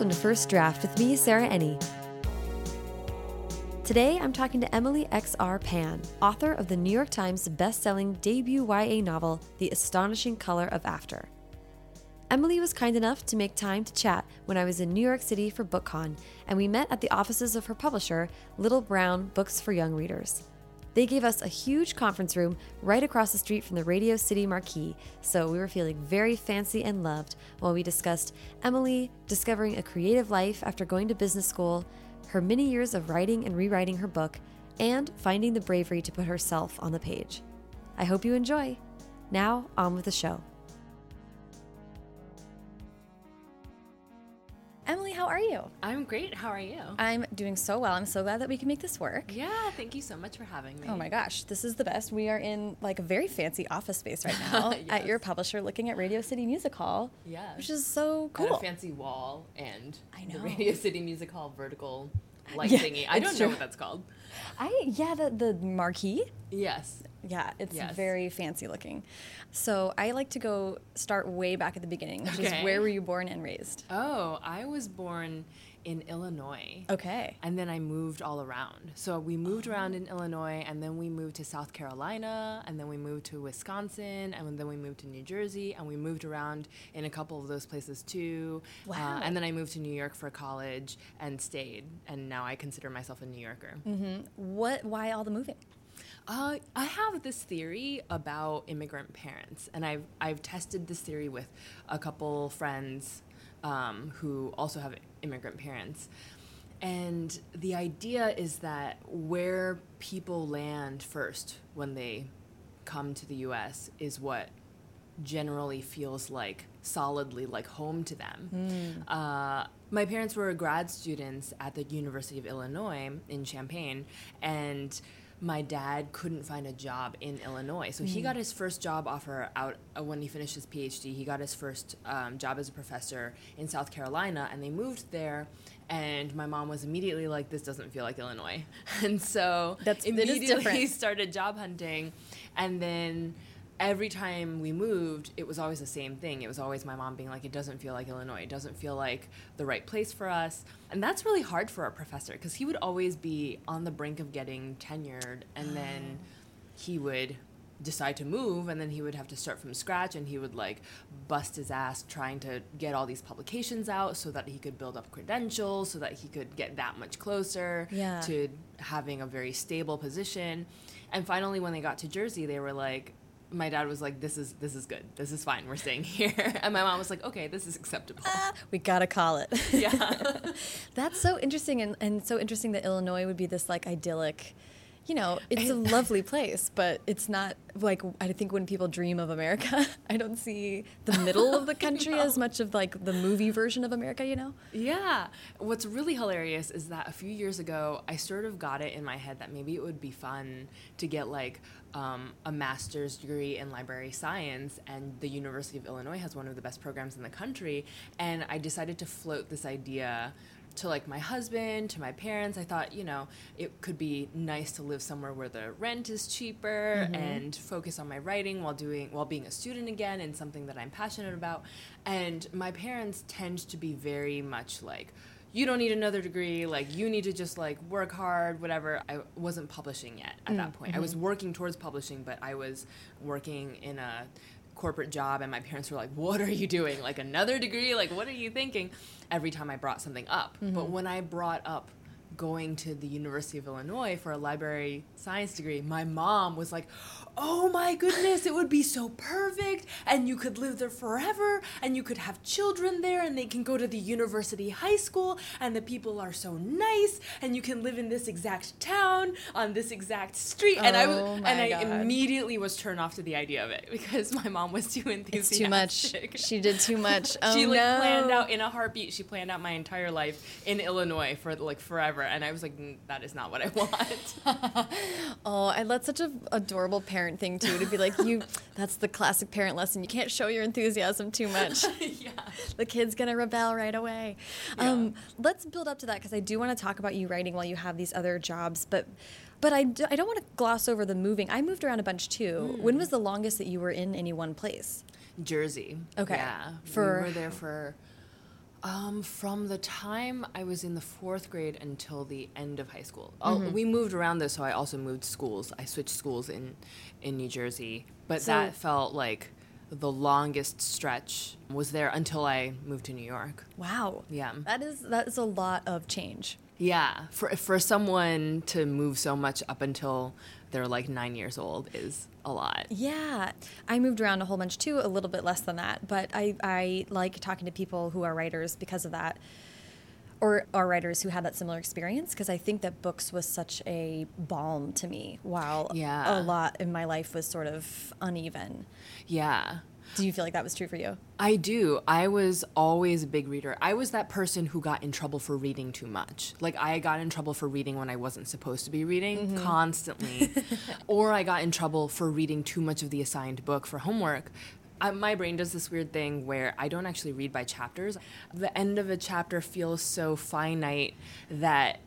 Welcome to First Draft with me, Sarah Enni. Today I'm talking to Emily X.R. Pan, author of the New York Times best-selling debut YA novel, The Astonishing Color of After. Emily was kind enough to make time to chat when I was in New York City for BookCon, and we met at the offices of her publisher, Little Brown Books for Young Readers. They gave us a huge conference room right across the street from the Radio City marquee, so we were feeling very fancy and loved while we discussed Emily discovering a creative life after going to business school, her many years of writing and rewriting her book, and finding the bravery to put herself on the page. I hope you enjoy. Now, on with the show. How are you? I'm great. How are you? I'm doing so well. I'm so glad that we can make this work. Yeah, thank you so much for having me. Oh my gosh, this is the best. We are in like a very fancy office space right now yes. at your publisher looking at Radio City Music Hall. Yeah. Which is so cool. Fancy wall and I know. the Radio City Music Hall vertical light Yeah, thingy. I don't true. know what that's called. I yeah, the the marquee. Yes. Yeah, it's Yes. very fancy looking. So I like to go start way back at the beginning, which is Okay. where were you born and raised? Oh, I was born in Illinois. Okay. And then I moved all around. So we moved around in Illinois, and then we moved to South Carolina, and then we moved to Wisconsin, and then we moved to New Jersey, and we moved around in a couple of those places too. Uh, Wow. and then I moved to New York for college and stayed, and now I consider myself a New Yorker. Mm-hmm. What why all the moving? Uh, I have this theory about immigrant parents, and I've I've tested this theory with a couple friends um, who also have immigrant parents, and the idea is that where people land first when they come to the U.S. is what generally feels like solidly like home to them. Uh, my parents were grad students at the University of Illinois in Champaign, and my dad couldn't find a job in Illinois. So he got his first job offer out uh, when he finished his PhD. He got his first um, job as a professor in South Carolina, and they moved there. And my mom was immediately like, "This doesn't feel like Illinois," and so That's- immediately started job hunting, and then every time we moved, it was always the same thing. It was always my mom being like, "It doesn't feel like Illinois. It doesn't feel like the right place for us," and that's really hard for our professor because he would always be on the brink of getting tenured, and oh. then he would decide to move and then he would have to start from scratch and he would like bust his ass trying to get all these publications out so that he could build up credentials so that he could get that much closer Yeah. to having a very stable position and finally when they got to jersey they were like my dad was like this is this is good this is fine we're staying here and my mom was like okay this is acceptable Ah, we gotta call it. yeah That's so interesting, and, and so interesting that Illinois would be this like idyllic. You know, it's a lovely place, but it's not like I think when people dream of America, I don't see the middle of the country as much of like the movie version of America. You know? Yeah. What's really hilarious is that a few years ago, I sort of got it in my head that maybe it would be fun to get like um, a master's degree in library science, and the University of Illinois has one of the best programs in the country. And I decided to float this idea to like my husband, to my parents. I thought, you know, it could be nice to live somewhere where the rent is cheaper mm-hmm. and focus on my writing while doing while being a student again and something that I'm passionate about. And my parents tend to be very much like you don't need another degree like you need to just like work hard whatever i wasn't publishing yet at that mm, point i mm-hmm. was working towards publishing but i was working in a corporate job and my parents were like what are you doing? Like another degree? Like what are you thinking? Every time i brought something up. But mm-hmm. when i brought up going to the university of illinois for a library science degree my mom was like oh my goodness it would be so perfect and you could live there forever and you could have children there and they can go to the university high school and the people are so nice and you can live in this exact town on this exact street and i Oh and i God. immediately was turned off to the idea of it because my mom was too It's too much. She did too much. Oh she like no. planned out in a heartbeat. She planned out my entire life in Illinois for like forever, and I was like, "Mm, that is not what I want. Oh, I that's such a adorable parent thing too to be like you. That's the classic parent lesson. You can't show your enthusiasm too much. yeah. the kid's gonna rebel right away. Um, let's build up to that because I do want to talk about you writing while you have these other jobs, but but I, do, I don't want to gloss over the moving. I moved around a bunch too. When was the longest that you were in any one place? Jersey. Okay. Yeah. For- we were there for Um, from the time I was in the fourth grade until the end of high school. Oh, we moved around this, so I also moved schools. I switched schools in in New Jersey, but So- that felt like the longest stretch was there until I moved to New York. Wow. Yeah. That is that is a lot of change. Yeah, for for someone to move so much up until they're like nine years old is a lot. Yeah, I moved around a whole bunch too, a little bit less than that. But I, I like talking to people who are writers because of that, or are writers who had that similar experience. Because I think that books was such a balm to me, while Yeah. a lot in my life was sort of uneven. Yeah. Do you feel like that was true for you? I do. I was always a big reader. I was that person who got in trouble for reading too much. Like I got in trouble for reading when I wasn't supposed to be reading mm-hmm. constantly, or I got in trouble for reading too much of the assigned book for homework. I, my brain does this weird thing where I don't actually read by chapters. The end of a chapter feels so finite that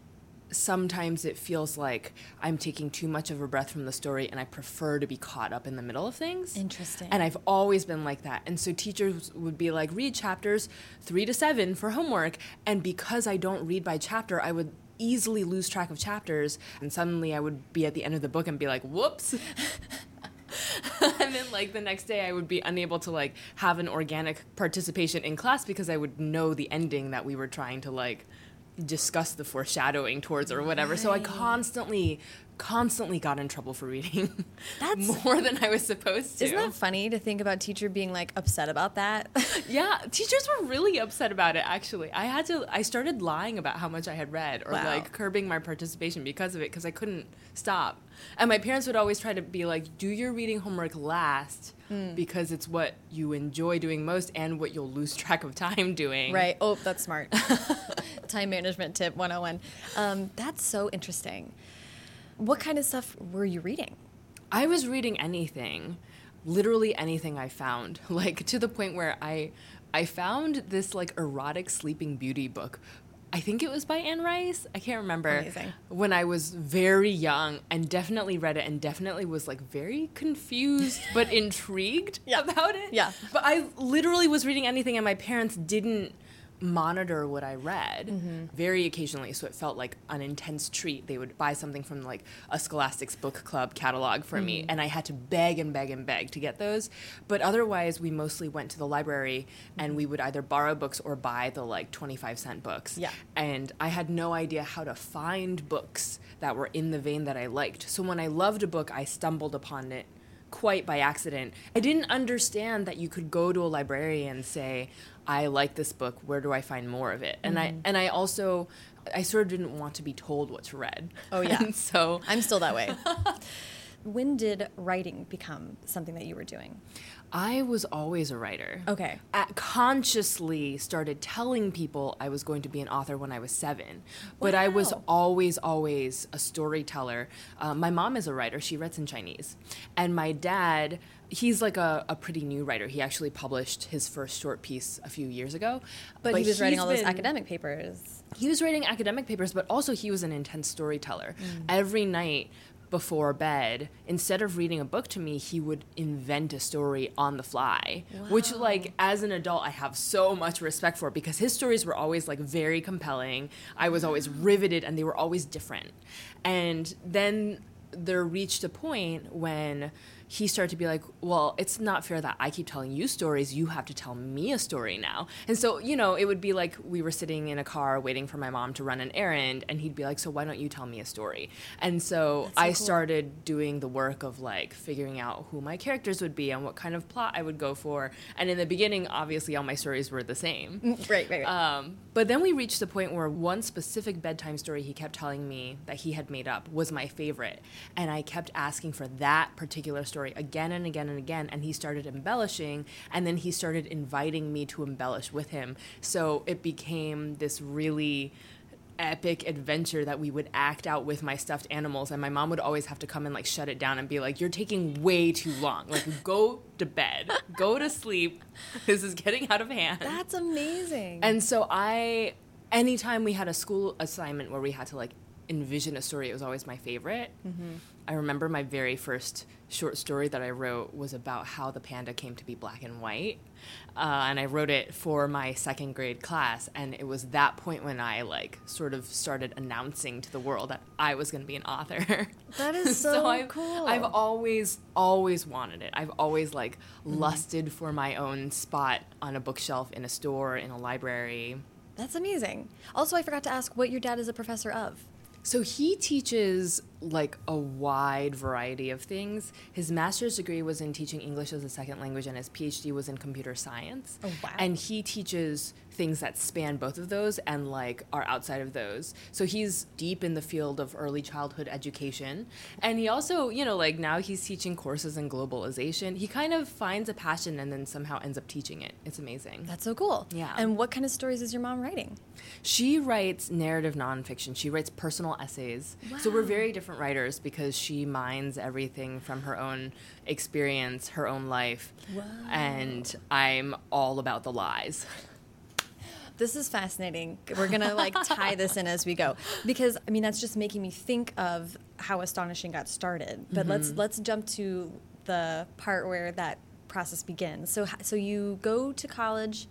sometimes it feels like I'm taking too much of a breath from the story and I prefer to be caught up in the middle of things. Interesting. And I've always been like that. And so teachers would be like, read chapters three to seven for homework. And because I don't read by chapter, I would easily lose track of chapters. And suddenly I would be at the end of the book and be like, whoops. and then like the next day I would be unable to like have an organic participation in class because I would know the ending that we were trying to like discuss the foreshadowing towards or whatever. So I constantly constantly got in trouble for reading. That's- more than I was supposed to. Isn't that funny to think about teacher being like upset about that? Yeah, teachers were really upset about it actually. I had to I started lying about how much I had read or Wow. like curbing my participation because of it because I couldn't stop. And my parents would always try to be like, "Do your reading homework last Hmm. because it's what you enjoy doing most and what you'll lose track of time doing." Right. Oh, that's smart. Time management tip 101. Um, that's so interesting. What kind of stuff were you reading? I was reading anything, literally anything I found, like to the point where I I found this like erotic sleeping beauty book. I think it was by Anne Rice. I can't remember. Amazing. When I was very young and definitely read it and definitely was like very confused but intrigued Yeah. about it. Yeah. But I literally was reading anything and my parents didn't monitor what I read Mm-hmm. very occasionally. So it felt like an intense treat. They would buy something from like a Scholastic's book club catalog for Mm-hmm. me, and I had to beg and beg and beg to get those. But otherwise, we mostly went to the library and we would either borrow books or buy the like 25 cent books. Yeah. And I had no idea how to find books that were in the vein that I liked. So when I loved a book, I stumbled upon it quite by accident. I didn't understand that you could go to a librarian and say, "I like this book. Where do I find more of it?" And I and I also I sort of didn't want to be told what to read. Oh, yeah. And so I'm still that way. when did writing become something that you were doing? I was always a writer. Okay. I consciously started telling people I was going to be an author when I was seven, but I was always, always a storyteller. Uh, my mom is a writer; she writes in Chinese, and my dad. He's like a, a pretty new writer. He actually published his first short piece a few years ago. But, he was writing all those been- academic papers. he was writing academic papers, but also he was an intense storyteller. Mm. Every night before bed, instead of reading a book to me, he would invent a story on the fly. Which, like, as an adult, I have so much respect for because his stories were always like very compelling. I was always mm. riveted, and they were always different. And then there reached a point when he started to be like, well, it's not fair that I keep telling you stories. You have to tell me a story now. And so, you know, it would be like we were sitting in a car waiting for my mom to run an errand, and he'd be like, so why don't you tell me a story? And so, so I cool. started doing the work of like figuring out who my characters would be and what kind of plot I would go for. And in the beginning, obviously, all my stories were the same. Right, right, right. Um, but then we reached the point where one specific bedtime story he kept telling me that he had made up was my favorite. And I kept asking for that particular story again and again and again. And he started embellishing. And then he started inviting me to embellish with him. So it became this really epic adventure that we would act out with my stuffed animals and my mom would always have to come and like shut it down and be like you're taking way too long like go to bed go to sleep this is getting out of hand That's amazing. and so I, anytime we had a school assignment where we had to like envision a story, it was always my favorite. I remember my very first short story that I wrote was about how the panda came to be black and white. Uh, and I wrote it for my second grade class. And it was that point when I like sort of started announcing to the world that I was going to be an author. That is so I've, cool. I've always, always wanted it. I've always like lusted for my own spot on a bookshelf in a store, in a library. That's amazing. Also, I forgot to ask what your dad is a professor of. So he teaches like a wide variety of things. His master's degree was in teaching English as a second language, and his PhD was in computer science. Oh, wow. And he teaches things that span both of those and like are outside of those. So he's deep in the field of early childhood education. And he also, you know, like now he's teaching courses in globalization. He kind of finds a passion and then somehow ends up teaching it. It's amazing. That's so cool. Yeah. And what kind of stories is your mom writing? She writes narrative nonfiction. She writes personal essays. So we're very different writers because she mines everything from her own experience, her own life. Wow. And I'm all about the lies. This is fascinating. We're gonna like tie this in as we go because I mean that's just making me think of how astonishing got started. But mm-hmm. let's let's jump to the part where that process begins. So so you go to college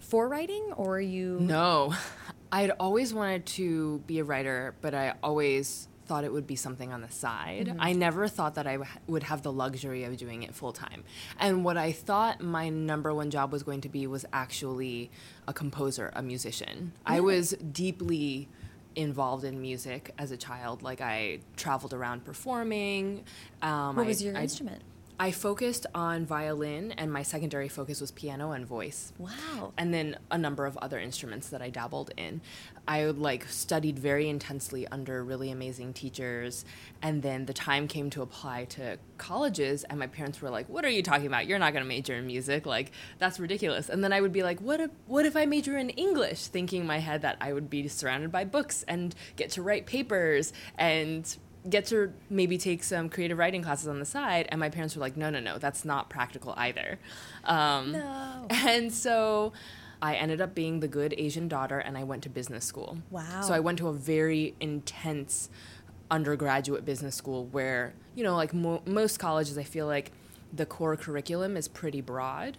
for writing, or you No, I'd always wanted to be a writer, but I always thought it would be something on the side. I never thought that I w- would have the luxury of doing it full time. And what I thought my number one job was going to be was actually a composer, a musician. I was deeply involved in music as a child. Like I traveled around performing. Um, What I- was your I- instrument? I focused on violin, and my secondary focus was piano and voice Wow. and then a number of other instruments that I dabbled in. I like studied very intensely under really amazing teachers, and then the time came to apply to colleges, and my parents were like, "What are you talking about? You're not going to major in music. Like that's ridiculous." And then I would be like, "What if what if I major in English?" Thinking in my head that I would be surrounded by books and get to write papers and get to maybe take some creative writing classes on the side and my parents were like no no no that's not practical either um, No. and so I ended up being the good Asian daughter and I went to business school. Wow. So I went to a very intense undergraduate business school where, you know, like mo- most colleges, I feel like the core curriculum is pretty broad.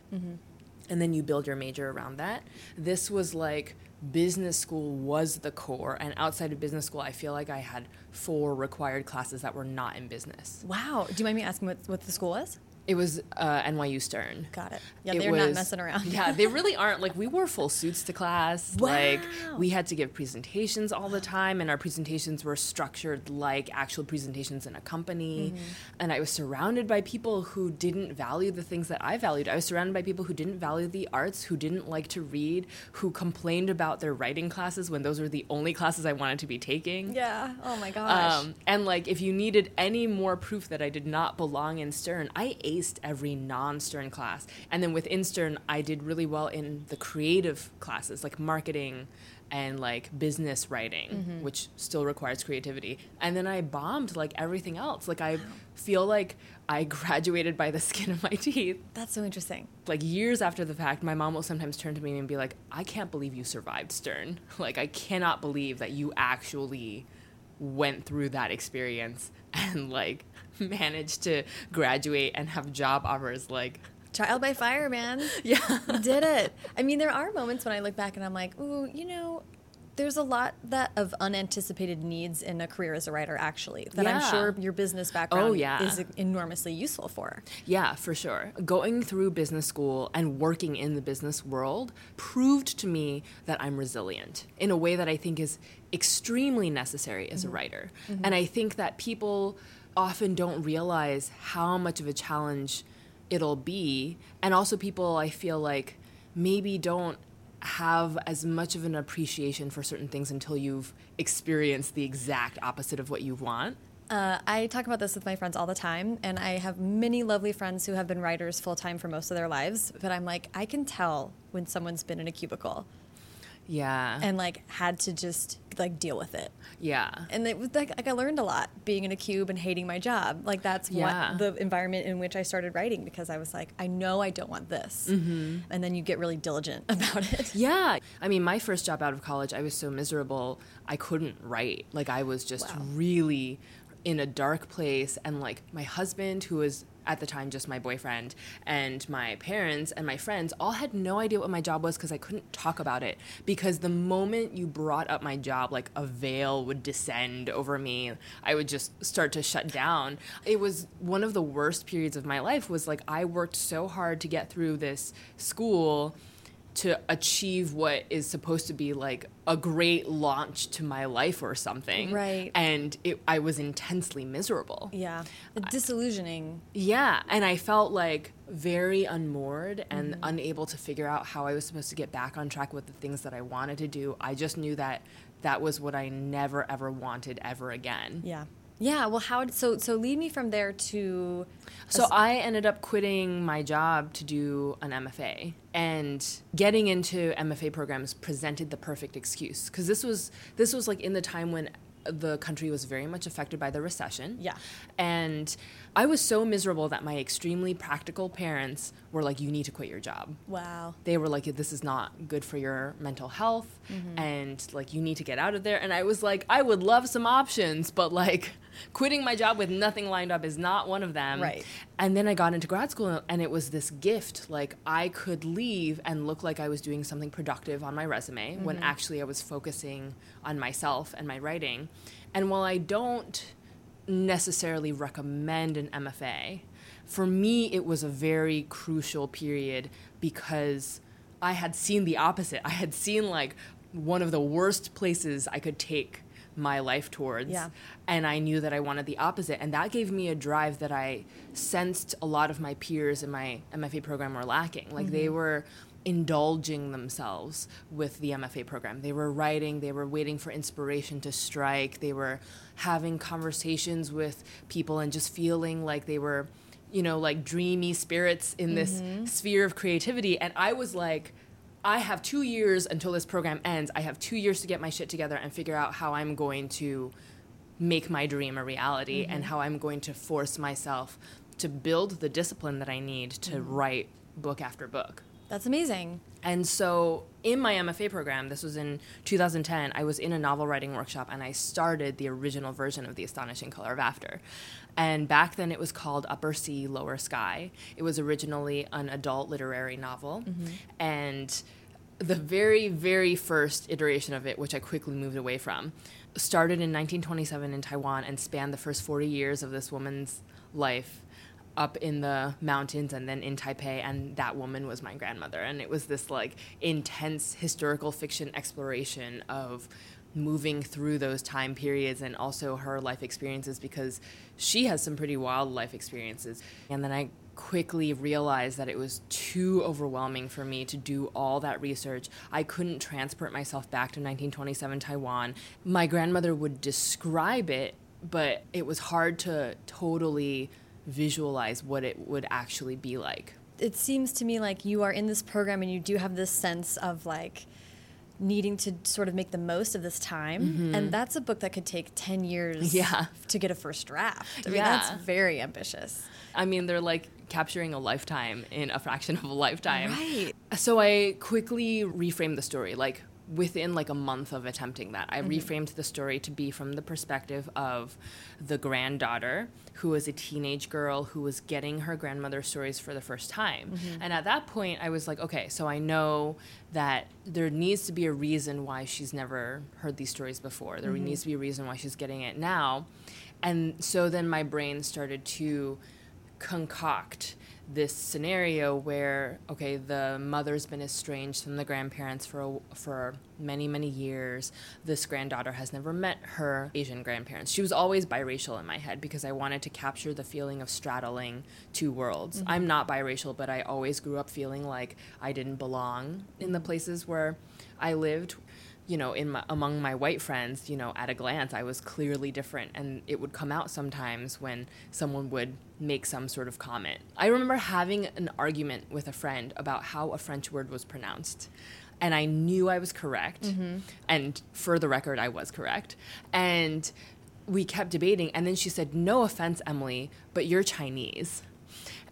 And then you build your major around that. This was like business school was the core. And outside of business school, I feel like I had four required classes that were not in business. Wow. Do you mind me asking what, what the school was? It was uh, NYU Stern. Got it. Yeah, It they're not messing around. Yeah, they really aren't. Like we wore full suits to class. Wow. Like we had to give presentations all the time, and our presentations were structured like actual presentations in a company. Mm-hmm. And I was surrounded by people who didn't value the things that I valued. I was surrounded by people who didn't value the arts, who didn't like to read, who complained about their writing classes when those were the only classes I wanted to be taking. Yeah. Oh my gosh. Um, and like, if you needed any more proof that I did not belong in Stern, I aced every non-Stern class. And then within Stern, I did really well in the creative classes, like marketing and like business writing, mm-hmm. which still requires creativity. And then I bombed like everything else. Like I feel like I graduated by the skin of my teeth. That's so interesting. Like years after the fact, my mom will sometimes turn to me and be like, "I can't believe you survived Stern. Like I cannot believe that you actually went through that experience and like managed to graduate and have job offers like Trial by fire, man. yeah did it. I mean, there are moments when I look back and I'm like, ooh, you know, there's a lot that of unanticipated needs in a career as a writer, actually, that I'm sure your business oh, background Oh, yeah. is enormously useful for. Yeah, for sure. Going through business school and working in the business world proved to me that I'm resilient in a way that I think is extremely necessary as a mm-hmm. writer. Mm-hmm. And I think that people often don't realize how much of a challenge it'll be. And also, people, I feel like, maybe don't have as much of an appreciation for certain things until you've experienced the exact opposite of what you want. Uh, I talk about this with my friends all the time, and I have many lovely friends who have been writers full time for most of their lives. But I'm like, I can tell when someone's been in a cubicle. Yeah. and like had to just like deal with it. yeah. And it was like, like I learned a lot being in a cube and hating my job. Like that's Yeah. what the environment in which I started writing because I was like, I know I don't want this. Mm-hmm. And then you get really diligent about it. Yeah. I mean, my first job out of college, I was so miserable, I couldn't write. Like, I was just Wow. really in a dark place. And, like, my husband, who was at the time just my boyfriend, and my parents and my friends all had no idea what my job was because I couldn't talk about it. Because the moment you brought up my job, like, a veil would descend over me. I would just start to shut down. It was one of the worst periods of my life, was like, I worked so hard to get through this school to achieve what is supposed to be like a great launch to my life or something. Right. And it, I was intensely miserable. Yeah. Disillusioning. Yeah. And I felt like very unmoored and mm-hmm. unable to figure out how I was supposed to get back on track with the things that I wanted to do. I just knew that that was what I never ever wanted ever again. Yeah. Yeah. Well, how, so, so lead me from there to, So I ended up quitting my job to do an MFA, and getting into MFA programs presented the perfect excuse because this was this was like in the time when the country was very much affected by the recession. Yeah. And I was so miserable that my extremely practical parents were like, "You need to quit your job." wow. they were like this is not good for your mental health Mm-hmm. and like you need to get out of there and i was like i would love some options but like quitting my job with nothing lined up is not one of them Right. and then i got into grad school and it was this gift like i could leave and look like i was doing something productive on my resume when Mm-hmm. actually i was focusing on myself and my writing and while i don't necessarily recommend an MFA. For me, it was a very crucial period because I had seen the opposite. I had seen like one of the worst places I could take my life towards. Yeah. And I knew that I wanted the opposite. And that gave me a drive that I sensed a lot of my peers in my MFA program were lacking. Like they mm-hmm. were indulging themselves with the MFA program. They were writing, they were waiting for inspiration to strike, they were having conversations with people and just feeling like they were, you know, like dreamy spirits in this mm-hmm. sphere of creativity. And I was like, I have two years until this program ends. I have two years to get my shit together and figure out how I'm going to make my dream a reality and mm-hmm. how I'm going to force myself to build the discipline that I need to mm-hmm. write book after book. That's amazing. And so in my MFA program, this was in 2010, I was in a novel writing workshop and I started the original version of The Astonishing Color of After. And back then it was called Upper Sea, Lower Sky. It was originally an adult literary novel. Mm-hmm. And the very, very first iteration of it, which I quickly moved away from, started in 1927 in Taiwan and spanned the first 40 years of this woman's life up in the mountains and then in Taipei, and that woman was my grandmother. And it was this like intense historical fiction exploration of moving through those time periods and also her life experiences because she has some pretty wild life experiences. And then I quickly realized that it was too overwhelming for me to do all that research. I couldn't transport myself back to 1927 Taiwan. My grandmother would describe it, but it was hard to totally visualize what it would actually be like. It seems to me like you are in this program and you do have this sense of like needing to sort of make the most of this time. And that's a book that could take 10 years Mm-hmm. Yeah. to get a first draft. I mean, Yeah. that's very ambitious. I mean, they're like capturing a lifetime in a fraction of a lifetime. Right. So I quickly reframed the story. Like within like a month of attempting that, I mm-hmm. reframed the story to be from the perspective of the granddaughter who was a teenage girl who was getting her grandmother's stories for the first time. Mm-hmm. And at that point, I was like, okay, so I know that there needs to be a reason why she's never heard these stories before. There mm-hmm. needs to be a reason why she's getting it now. And so then my brain started to concoct this scenario where okay the mother's been estranged from the grandparents for a, for many many years. This granddaughter has never met her asian grandparents. She was always biracial in my head because i wanted to capture the feeling of straddling two worlds. Mm-hmm. I'm not biracial but i always grew up feeling like i didn't belong in the places where i lived you know, in my, among my white friends, you know, at a glance, I was clearly different, and it would come out sometimes when someone would make some sort of comment. I remember having an argument with a friend about how a French word was pronounced, and I knew I was correct. Mm-hmm. And for the record, I was correct. And we kept debating. And then she said, No offense, Emily, but you're Chinese.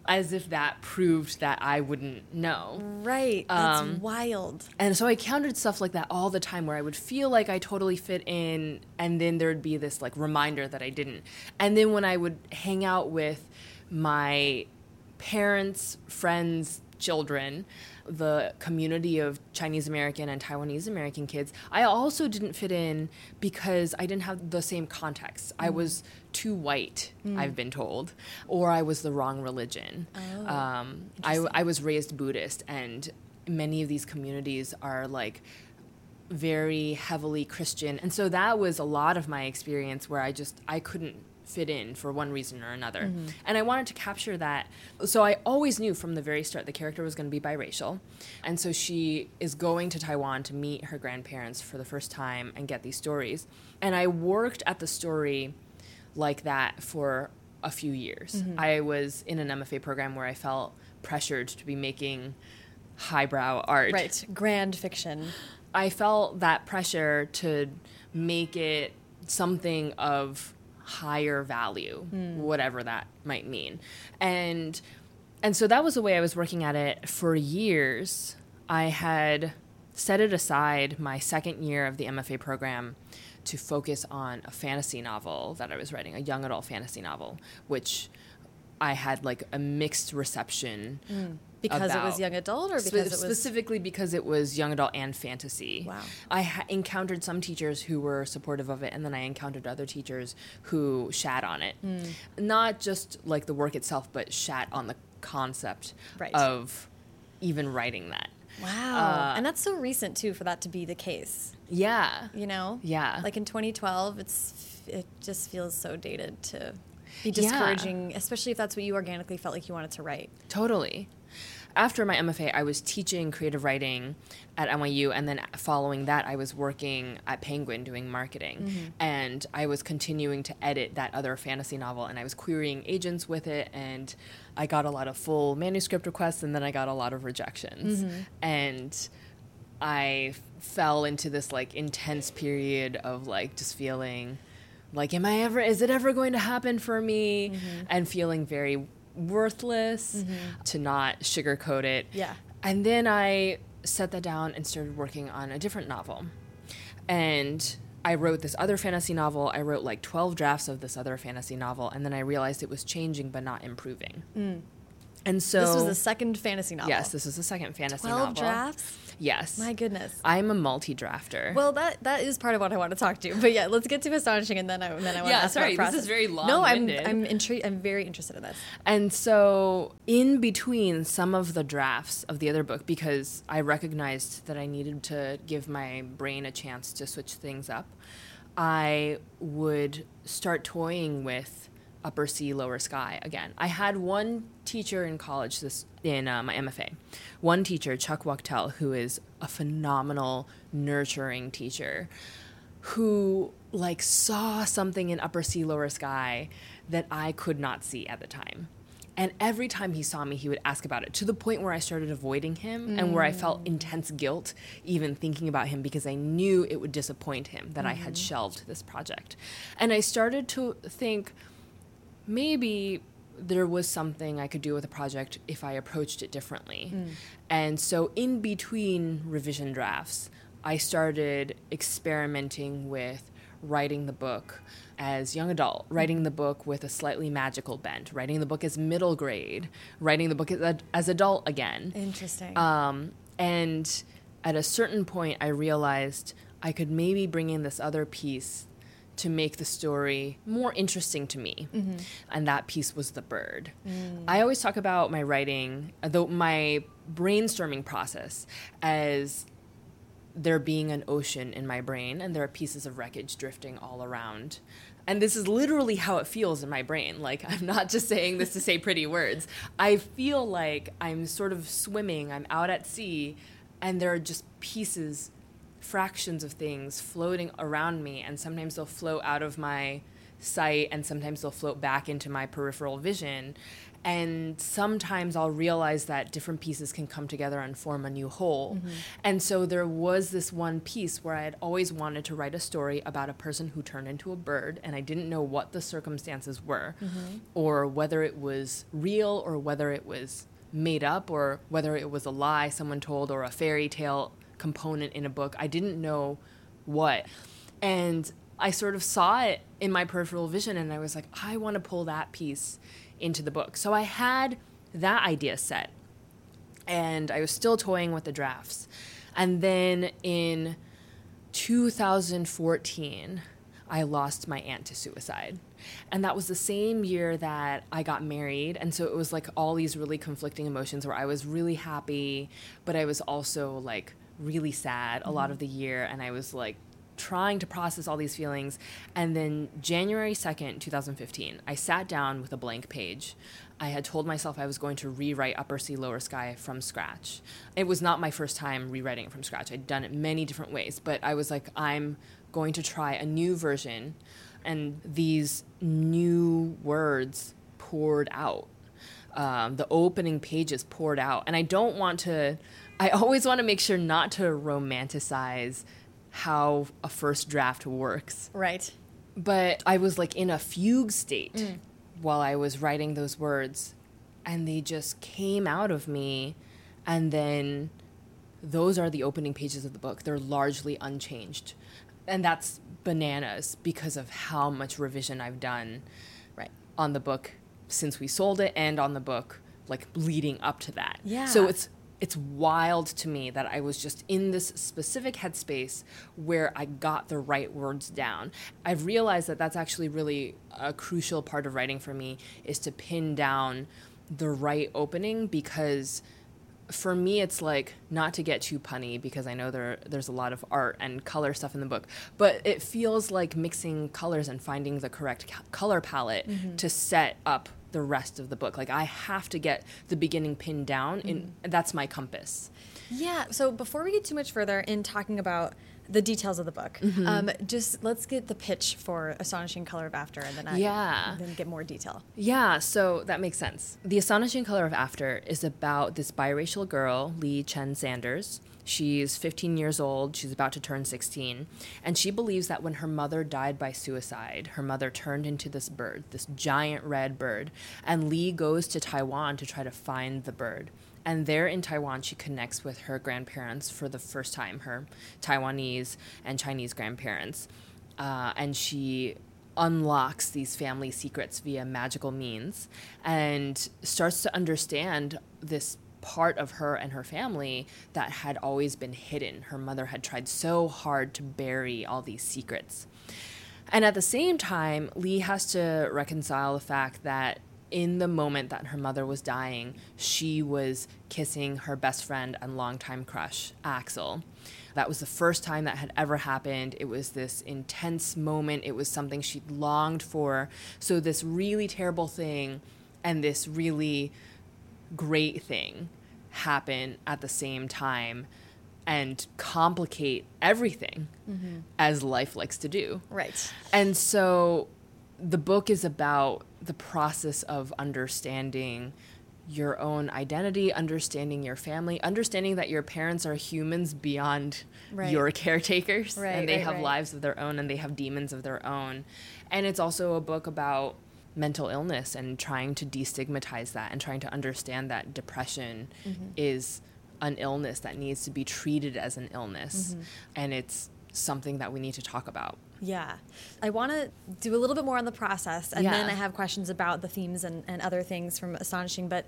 As if that proved that I wouldn't know. Right. That's Um, wild. And so I countered stuff like that all the time where I would feel like I totally fit in and then there'd be this like reminder that I didn't. And then when I would hang out with my parents, friends, children, the community of Chinese American and Taiwanese American kids, I also didn't fit in because I didn't have the same context. I was too white, I've been told, or I was the wrong religion. um, I, I was raised Buddhist, and many of these communities are like very heavily Christian. And so that was a lot of my experience where I just I couldn't fit in for one reason or another. Mm-hmm. And I wanted to capture that. So I always knew from the very start the character was going to be biracial. And so she is going to Taiwan to meet her grandparents for the first time and get these stories. And I worked at the story like that for a few years. Mm-hmm. I was in an MFA program where I felt pressured to be making highbrow art. Right. Grand fiction. I felt that pressure to make it something of higher value, hmm. whatever that might mean. And and so that was the way I was working at it for years. I had set it aside my second year of the MFA program to focus on a fantasy novel that I was writing, a young adult fantasy novel, which I had like a mixed reception hmm. Because it was young adult or Spe- it was specifically because it was young adult and fantasy. Wow. I ha- encountered some teachers who were supportive of it, and then I encountered other teachers who shat on it. Hmm. Not just like the work itself, but shat on the concept Right. of even writing that. Wow. Uh, and that's so recent too for that to be the case. Yeah. You know? Yeah. Like in 2012, it's it just feels so dated to be Yeah. discouraging, especially if that's what you organically felt like you wanted to write. Totally. After my MFA, I was teaching creative writing at NYU, and then following that, I was working at Penguin doing marketing. Mm-hmm. And I was continuing to edit that other fantasy novel, and I was querying agents with it, and I got a lot of full manuscript requests, and then I got a lot of rejections. Mm-hmm. And I fell into this like intense period of like just feeling like am i ever is it ever going to happen for me mm-hmm. and feeling very worthless mm-hmm. to not sugarcoat it. Yeah. and then i set that down and started working on a different novel. And i wrote this other fantasy novel. I wrote like 12 drafts of this other fantasy novel. And then i realized it was changing but not improving mm. And so this was the second fantasy novel. yes this was the second fantasy 12 novel drafts? yes My goodness. i'm a multi-drafter Well, that that is part of what I want to talk to. But yeah, let's get to astonishing, and then I then I want Yeah, to ask sorry, about this process. is very long. No, I'm. I'm intrigued. I'm very interested in this. And so, in between some of the drafts of the other book, because I recognized that I needed to give my brain a chance to switch things up, I would start toying with upper sea, lower sky again. I had one teacher in college, this in uh, my MFA, one teacher, Chuck Wachtel, who is a phenomenal, nurturing teacher who like saw something in upper sea lower sky that i could not see at the time. And every time he saw me he would ask about it to the point where i started avoiding him and where i felt intense guilt even thinking about him because i knew it would disappoint him that i had shelved this project. And i started to think maybe there was something I could do with the project if I approached it differently. And so, in between revision drafts, I started experimenting with writing the book as young adult, writing the book with a slightly magical bent, writing the book as middle grade, writing the book as, as adult again. Interesting. Um, and at a certain point, I realized I could maybe bring in this other piece to make the story more interesting to me. Mm-hmm. And that piece was the bird. Mm. I always talk about my writing, though my brainstorming process, as there being an ocean in my brain and there are pieces of wreckage drifting all around. And this is literally how it feels in my brain. Like, I'm not just saying this to say pretty words. I feel like I'm sort of swimming, I'm out at sea, and there are just pieces, fractions of things floating around me. And sometimes they'll float out of my sight, and sometimes they'll float back into my peripheral vision. and sometimes I'll realize that different pieces can come together and form a new whole. Mm-hmm. And so there was this one piece where I had always wanted to write a story about a person who turned into a bird, and I didn't know what the circumstances were, mm-hmm. or whether it was real, or whether it was made up, or whether it was a lie someone told, or a fairy tale component in a book. I didn't know what. And I sort of saw it in my peripheral vision, and I was like, I want to pull that piece into the book. So I had that idea set and I was still toying with the drafts. And then in 2014, I lost my aunt to suicide. And that was the same year that I got married. And so it was like all these really conflicting emotions where I was really happy, but I was also like really sad a lot mm-hmm. of the year. And I was like trying to process all these feelings. And then January 2nd, 2015, I sat down with a blank page. I had told myself I was going to rewrite Upper Sea, Lower Sky from scratch. It was not my first time rewriting it from scratch. I'd done it many different ways, but I was like, I'm going to try a new version. And these new words poured out. Um, the opening pages poured out. And I don't want to, I always want to make sure not to romanticize how a first draft works. Right. But I was like in a fugue state mm. while I was writing those words, and they just came out of me. And then those are the opening pages of the book. They're largely unchanged. And that's bananas because of how much revision I've done right. on the book since we sold it and on the book like leading up to that. Yeah. So it's it's wild to me that I was just in this specific headspace where I got the right words down. I've realized that that's actually really a crucial part of writing for me is to pin down the right opening because for me it's like not to get too punny because I know there there's a lot of art and color stuff in the book, but it feels like mixing colors and finding the correct color palette mm-hmm. to set up the rest of the book. Like I have to get the beginning pinned down, and mm-hmm. that's my compass. Yeah. So before we get too much further in talking about the details of the book, mm-hmm. um, just let's get the pitch for Astonishing Color of After, and then I yeah. then get more detail. Yeah. So that makes sense. The Astonishing Color of After is about this biracial girl, Leigh Chen Sanders She's 15 years old. She's about to turn 16. And she believes that when her mother died by suicide, her mother turned into this bird, this giant red bird. And Leigh goes to Taiwan to try to find the bird. And there in Taiwan, she connects with her grandparents for the first time, her Taiwanese and Chinese grandparents. Uh, and she unlocks these family secrets via magical means and starts to understand this part of her and her family that had always been hidden. Her mother had tried so hard to bury all these secrets. And at the same time, Leigh has to reconcile the fact that in the moment that her mother was dying, she was kissing her best friend and longtime crush, Axel. That was the first time that had ever happened. It was this intense moment. It was something she'd longed for. So, this really terrible thing and this really great thing happen at the same time and complicate everything mm-hmm. as life likes to do. Right. And so the book is about the process of understanding your own identity, understanding your family, understanding that your parents are humans beyond right. your caretakers right, and they right, have lives of their own and they have demons of their own. And it's also a book about mental illness and trying to destigmatize that and trying to understand that depression mm-hmm. is an illness that needs to be treated as an illness mm-hmm. and it's something that we need to talk about. Yeah. I want to do a little bit more on the process and yeah. then I have questions about the themes and, and other things from Astonishing. But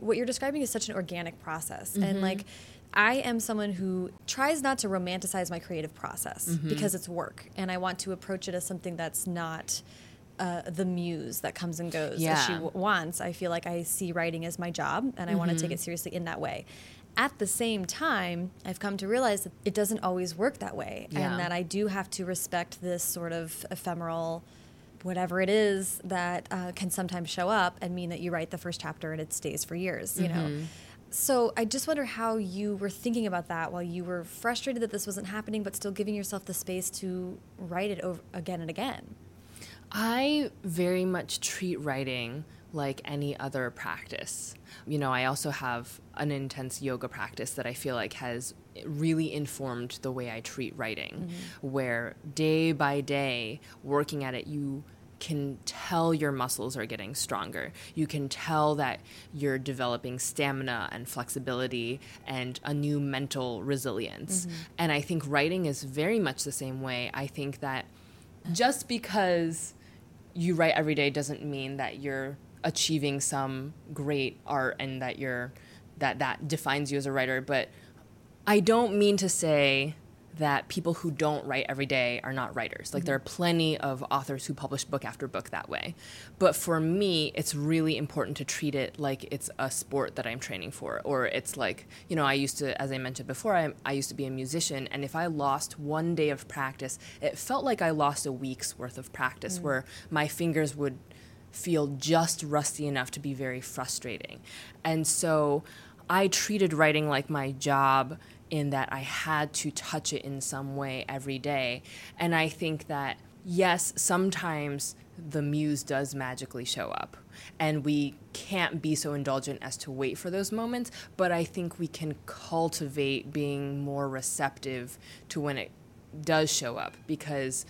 what you're describing is such an organic process. Mm-hmm. And like, I am someone who tries not to romanticize my creative process mm-hmm. because it's work and I want to approach it as something that's not uh, the muse that comes and goes yeah. as she w- wants. I feel like I see writing as my job, and I mm-hmm. want to take it seriously in that way. At the same time, I've come to realize that it doesn't always work that way, yeah. and that I do have to respect this sort of ephemeral whatever it is that uh, can sometimes show up and mean that you write the first chapter and it stays for years, you mm-hmm. know. So I just wonder how you were thinking about that while you were frustrated that this wasn't happening, but still giving yourself the space to write it over again and again. I very much treat writing like any other practice. You know, I also have an intense yoga practice that I feel like has really informed the way I treat writing, mm-hmm. where day by day, working at it, you can tell your muscles are getting stronger. You can tell that you're developing stamina and flexibility and a new mental resilience. Mm-hmm. And I think writing is very much the same way. I think that just because you write every day doesn't mean that you're achieving some great art and that you're that that defines you as a writer, but I don't mean to say that people who don't write every day are not writers. Like there are plenty of authors who publish book after book that way. But for me, it's really important to treat it like it's a sport that I'm training for or it's like, you know, I used to as I mentioned before, I I used to be a musician and if I lost one day of practice, it felt like I lost a week's worth of practice mm. where my fingers would feel just rusty enough to be very frustrating. And so I treated writing like my job in that I had to touch it in some way every day. And I think that, yes, sometimes the muse does magically show up. And we can't be so indulgent as to wait for those moments, but I think we can cultivate being more receptive to when it does show up because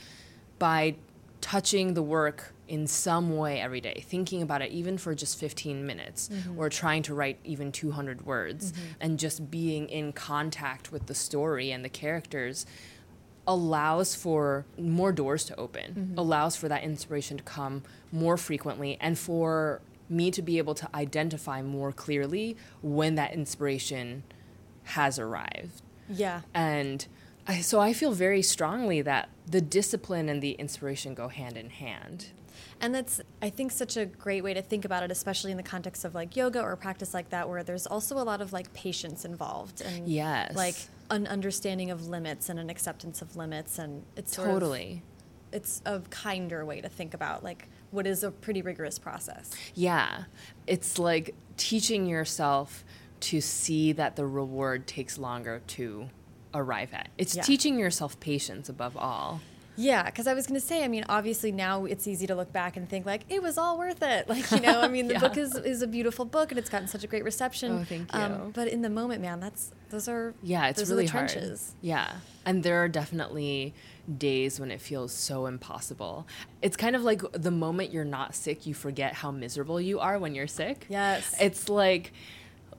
by touching the work in some way every day, thinking about it even for just 15 minutes, mm-hmm. or trying to write even 200 words, mm-hmm. and just being in contact with the story and the characters allows for more doors to open, mm-hmm. allows for that inspiration to come more frequently, and for me to be able to identify more clearly when that inspiration has arrived. Yeah. And I, so I feel very strongly that the discipline and the inspiration go hand in hand. And that's, I think, such a great way to think about it, especially in the context of like yoga or a practice like that, where there's also a lot of like patience involved and Yes. like an understanding of limits and an acceptance of limits. And it's sort of- Totally. it's a kinder way to think about like what is a pretty rigorous process. Yeah. It's like teaching yourself to see that the reward takes longer to arrive at. It's Yeah. teaching yourself patience above all. Yeah, because I was going to say, I mean, obviously now it's easy to look back and think like it was all worth it. Like you know, I mean, the Yeah. book is is a beautiful book and it's gotten such a great reception. Oh, thank Um, you. but in the moment, man, that's those are Yeah, it's really hard. trenches. Yeah, and there are definitely days when it feels so impossible. It's kind of like the moment you're not sick, you forget how miserable you are when you're sick. Yes. it's like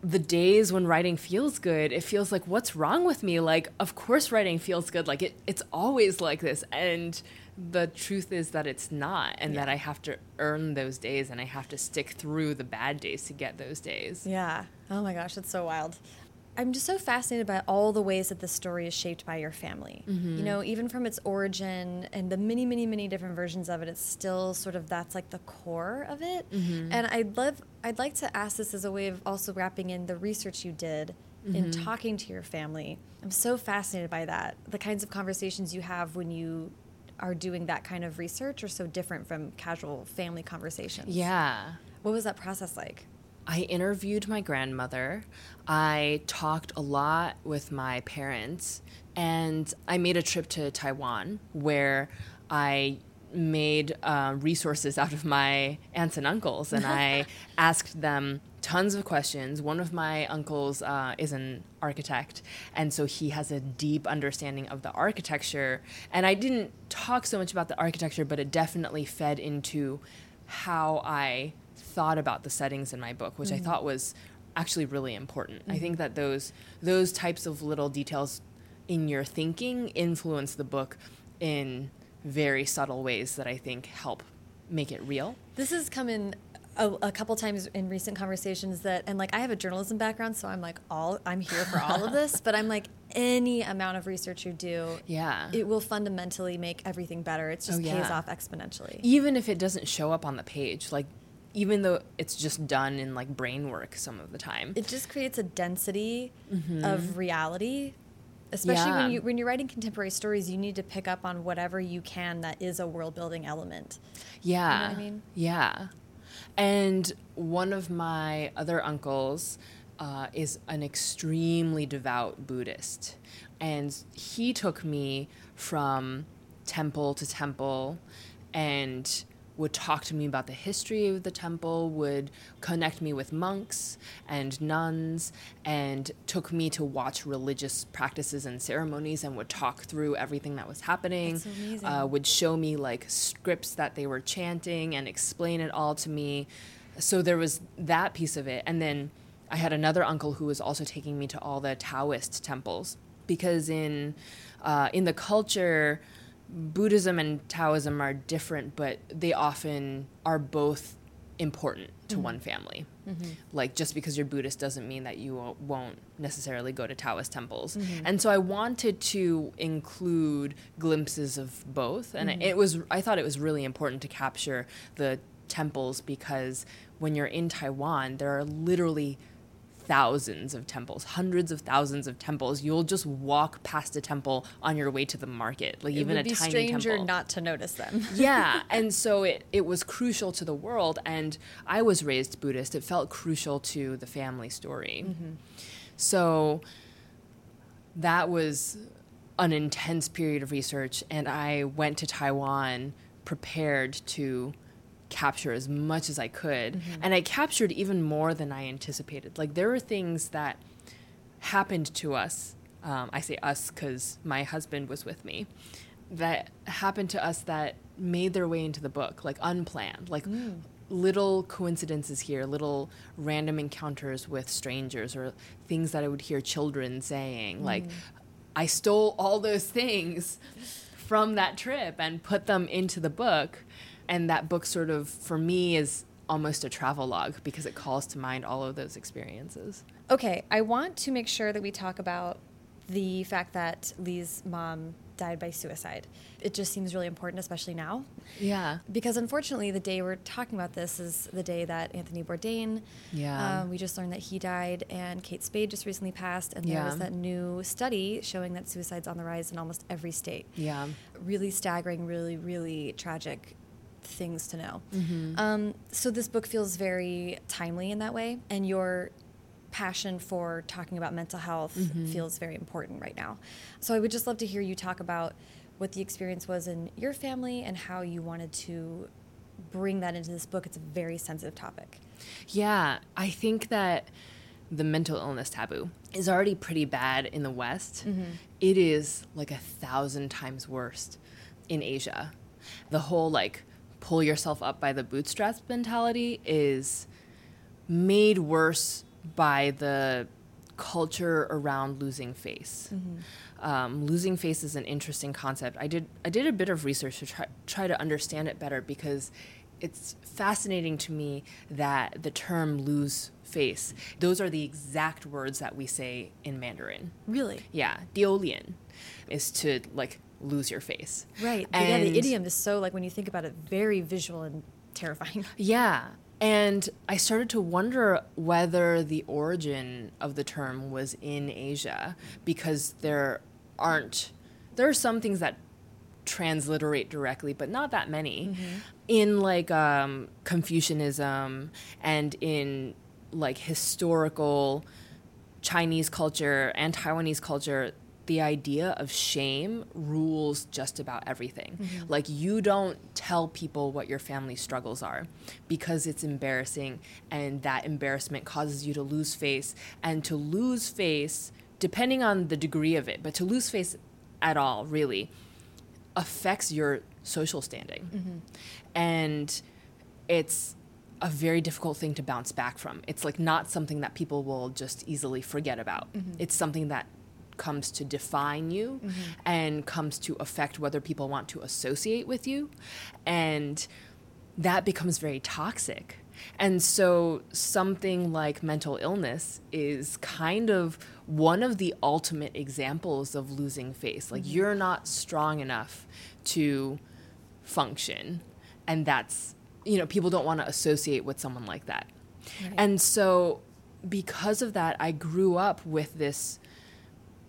the days when writing feels good. It feels like what's wrong with me? Like, of course, writing feels good. Like it, it's always like this, and the truth is that it's not, and that I have to earn those days, and I have to stick through the bad days to get those days. Yeah. Oh my gosh, it's so wild. I'm just so fascinated by all the ways that this story is shaped by your family. Mm-hmm. You know, even from its origin and the many, many, many different versions of it, it's still sort of that's like the core of it. Mm-hmm. And I'd love, I'd like to ask this as a way of also wrapping in the research you did in Mm-hmm. talking to your family. I'm so fascinated by that. The kinds of conversations you have when you are doing that kind of research are so different from casual family conversations. Yeah. What was that process like? I interviewed my grandmother. I talked a lot with my parents. And I made a trip to Taiwan where I made uh, resources out of my aunts and uncles. And I asked them tons of questions. One of my uncles uh, is an architect. And so he has a deep understanding of the architecture. And I didn't talk so much about the architecture, but it definitely fed into how I thought about the settings in my book, which I thought was actually really important. I think mm-hmm. that those those types of little details in your thinking influence the book in very subtle ways that I think help make it real. This has come in a, a couple times in recent conversations that, and like I have a journalism background, so I'm like all I'm here for all of this. But I'm like any amount of research you do, Yeah. it will fundamentally make everything better. It just Oh, pays off exponentially. even if it doesn't show up on the page, like even though it's just done in like brain work some of the time. It just creates a density of reality. Especially when Mm-hmm. You when you're writing contemporary stories, you need to pick up on whatever you can that is a world building element. Yeah. I mean? Yeah. And one of my other uncles uh, is an extremely devout Buddhist. And he took me from temple to temple and would talk to me about the history of the temple, would connect me with monks and nuns, and took me to watch religious practices and ceremonies and would talk through everything that was happening. That's so amazing. Uh, would show me like scripts that they were chanting and explain it all to me. So there was that piece of it. And then I had another uncle who was also taking me to all the Taoist temples because in uh, in the culture, Buddhism and Taoism are different, but they often are both important to mm-hmm. one family. Mm-hmm. Like just because you're Buddhist doesn't mean that you won't- necessarily go to Taoist temples. Mm-hmm. And so I wanted to include glimpses of both, and it was I thought it was really important to capture the temples because when you're in Taiwan, there are literally thousands of temples, hundreds of thousands of temples. You'll just walk past a temple on your way to the market, like It even would a be tiny stranger temple. not to notice them. yeah, and so it it was crucial to the world, and I was raised Buddhist. It felt crucial to the family story. Mm-hmm. So that was an intense period of research, and I went to Taiwan prepared to capture as much as I could. Mm-hmm. And I captured even more than I anticipated. Like, there were things that happened to us. Um, I say us because my husband was with me. That happened to us that made their way into the book, like unplanned, like mm. little coincidences here, little random encounters with strangers, or things that I would hear children saying. Mm. Like, I stole all those things from that trip and put them into the book. And that book, sort of, for me, is almost a travel log because it calls to mind all of those experiences. Okay, I want to make sure that we talk about the fact that Leigh's mom died by suicide. It just seems really important, especially now. Yeah. Because unfortunately, the day we're talking about this is the day that Anthony Bourdain. Yeah. Um, we just learned that he died, and Kate Spade just recently passed, and there was that new study showing that suicide's on the rise in almost every state. Yeah. Really staggering, really, really tragic things to know. Mm-hmm. Um, so this book feels very timely in that way, and your passion for talking about mental health Mm-hmm. feels very important right now. So I would just love to hear you talk about what the experience was in your family and how you wanted to bring that into this book. It's a very sensitive topic. Yeah, I think that the mental illness taboo is already pretty bad in the West. It is like a thousand times worse in Asia. The whole like pull yourself up by the bootstraps mentality is made worse by the culture around losing face. Um, losing face is an interesting concept. I did I did a bit of research to try try to understand it better because it's fascinating to me that the term lose face those are the exact words that we say in Mandarin. Really? Yeah, diolian is to like lose your face. Right. But yeah, the idiom is so, like, when you think about it, very visual and terrifying. Yeah. And I started to wonder whether the origin of the term was in Asia because there aren't, there are some things that transliterate directly, but not that many. In like um, Confucianism and in like historical Chinese culture and Taiwanese culture, the idea of shame rules just about everything. Mm-hmm. Like, you don't tell people what your family struggles are because it's embarrassing, and that embarrassment causes you to lose face. And to lose face, depending on the degree of it, but to lose face at all, really, affects your social standing. Mm-hmm. And it's a very difficult thing to bounce back from. It's like not something that people will just easily forget about. Mm-hmm. It's something that comes to define you mm-hmm. and comes to affect whether people want to associate with you. And that becomes very toxic. And so something like mental illness is kind of one of the ultimate examples of losing face. Like mm-hmm. you're not strong enough to function. And that's, you know, people don't want to associate with someone like that. Right. And so because of that, I grew up with this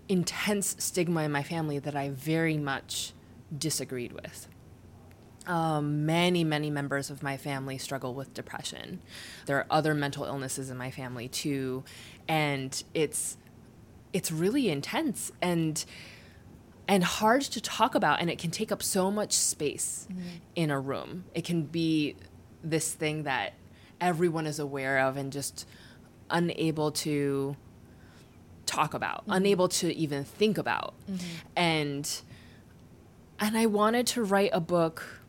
intense stigma in my family that I very much disagreed with. Um, many, many members of my family struggle with depression. There are other mental illnesses in my family too, and it's it's really intense. And and hard to talk about and it can take up so much space mm-hmm. in a room it can be this thing that everyone is aware of and just unable to talk about mm-hmm. unable to even think about mm-hmm. and and i wanted to write a book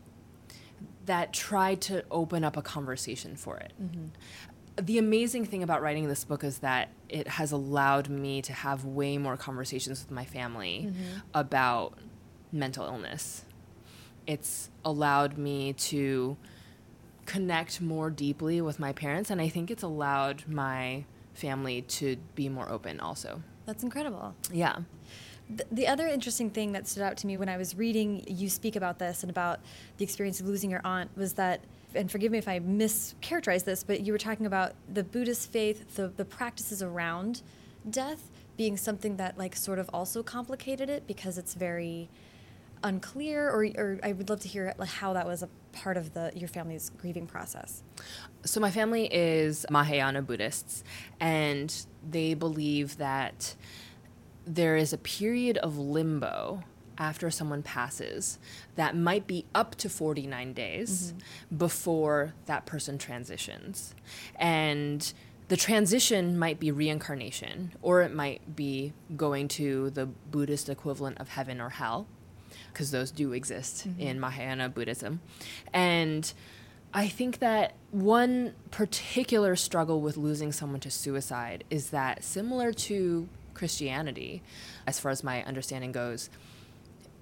that tried to open up a conversation for it mm-hmm the amazing thing about writing this book is that it has allowed me to have way more conversations with my family mm-hmm. about mental illness. It's allowed me to connect more deeply with my parents, and I think it's allowed my family to be more open also. That's incredible. Yeah. The other interesting thing that stood out to me when I was reading you speak about this and about the experience of losing your aunt was that and forgive me if I mischaracterize this, but you were talking about the Buddhist faith, the, the practices around death being something that like sort of also complicated it because it's very unclear or, or I would love to hear how that was a part of the your family's grieving process. So my family is Mahayana Buddhists and they believe that there is a period of limbo after someone passes that might be up to 49 days mm-hmm. before that person transitions. And the transition might be reincarnation, or it might be going to the Buddhist equivalent of heaven or hell, because those do exist mm-hmm. in Mahayana Buddhism. And I think that one particular struggle with losing someone to suicide is that similar to Christianity, as far as my understanding goes,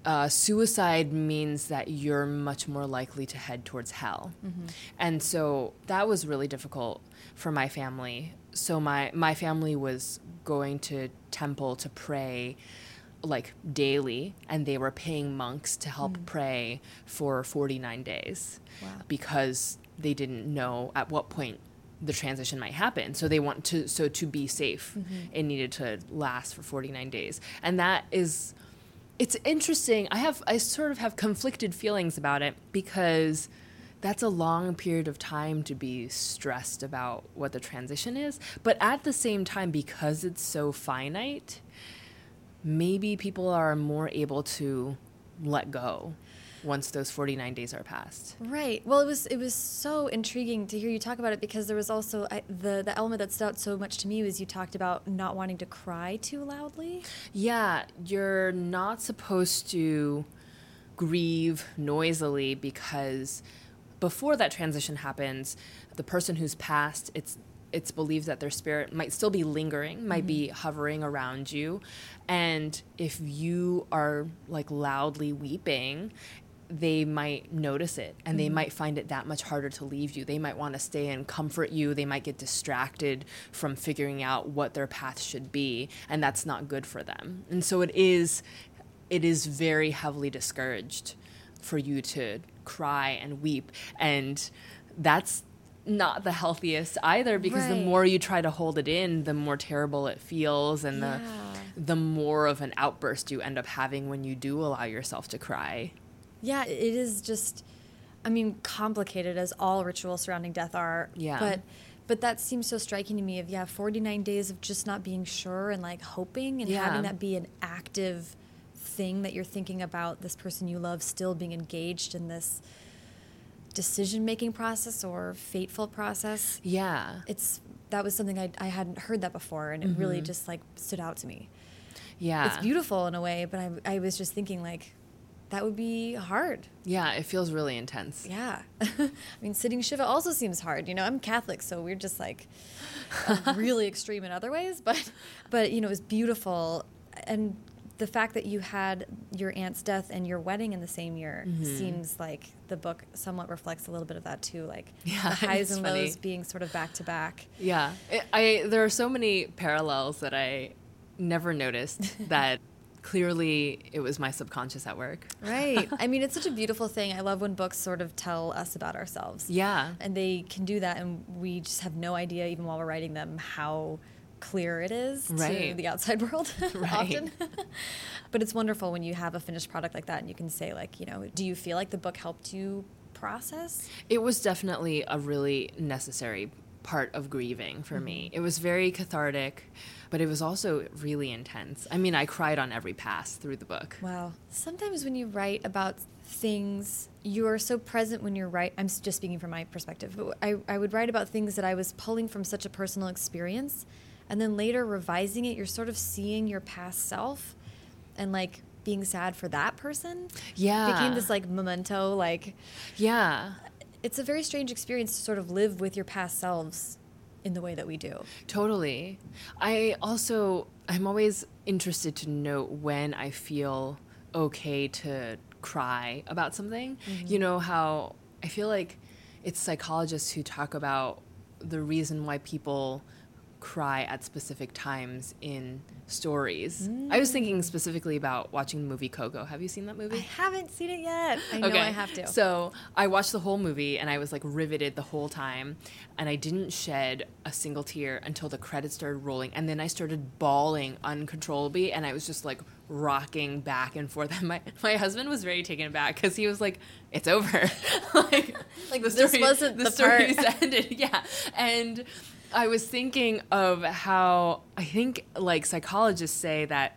uh, suicide means that you're much more likely to head towards hell. Mm-hmm. And so that was really difficult for my family. So my my family was going to temple to pray like daily and they were paying monks to help mm. pray for 49 days wow. because they didn't know at what point the transition might happen so they want to so to be safe mm-hmm. it needed to last for 49 days and that is it's interesting. I have I sort of have conflicted feelings about it because that's a long period of time to be stressed about what the transition is, but at the same time because it's so finite, maybe people are more able to let go once those 49 days are passed. Right. Well, it was it was so intriguing to hear you talk about it because there was also I, the the element that stood out so much to me was you talked about not wanting to cry too loudly. Yeah, you're not supposed to grieve noisily because before that transition happens, the person who's passed, it's it's believed that their spirit might still be lingering, might mm-hmm. be hovering around you. And if you are like loudly weeping, they might notice it and mm-hmm. they might find it that much harder to leave you. They might want to stay and comfort you. They might get distracted from figuring out what their path should be, and that's not good for them. And so it is it is very heavily discouraged for you to cry and weep and that's not the healthiest either because right. the more you try to hold it in the more terrible it feels and yeah. the the more of an outburst you end up having when you do allow yourself to cry yeah, it is just, I mean, complicated as all rituals surrounding death are. Yeah. But but that seems so striking to me of yeah 49 days of just not being sure and like hoping and yeah. having that be an active thing that you're thinking about this person you love still being engaged in this decision making process or fateful process yeah it's that was something i, I hadn't heard that before and it mm -hmm. really just like stood out to me yeah it's beautiful in a way but i, I was just thinking like that would be hard. Yeah, it feels really intense. Yeah. I mean, sitting Shiva also seems hard. You know, I'm Catholic, so we're just like really extreme in other ways, but but you know, it was beautiful and the fact that you had your aunt's death and your wedding in the same year mm -hmm. seems like the book somewhat reflects a little bit of that too, like yeah, the highs and funny. lows being sort of back to back. Yeah, it, I there are so many parallels that I never noticed that clearly it was my subconscious at work. Right. I mean, it's such a beautiful thing. I love when books sort of tell us about ourselves. Yeah. And they can do that, and we just have no idea, even while we're writing them, how clear it is right. to the outside world often. but it's wonderful when you have a finished product like that and you can say like, you know, do you feel like the book helped you process? It was definitely a really necessary part of grieving for me. Mm-hmm. It was very cathartic, but it was also really intense. I mean, I cried on every pass through the book. Wow. Sometimes when you write about things, you are so present when you're right. I'm just speaking from my perspective. But I, I would write about things that I was pulling from such a personal experience. And then later revising it, you're sort of seeing your past self and like being sad for that person. Yeah. It Became this like memento, like Yeah. it's a very strange experience to sort of live with your past selves in the way that we do. Totally. I also I'm always interested to note when I feel okay to cry about something. Mm-hmm. You know how I feel like it's psychologists who talk about the reason why people cry at specific times in stories. I was thinking mm. specifically about watching the movie Coco. Have you seen that movie? I haven't seen it yet. I know I have to. So I watched the whole movie and I was like riveted the whole time. And I didn't shed a single tear until the credits started rolling. And then I started bawling uncontrollably and I was just like rocking back and forth. And my, my husband was very taken aback because he was like, it's over. like, like the story, This wasn't the the story's ended. Yeah. And I was thinking of how I think like psychologists say that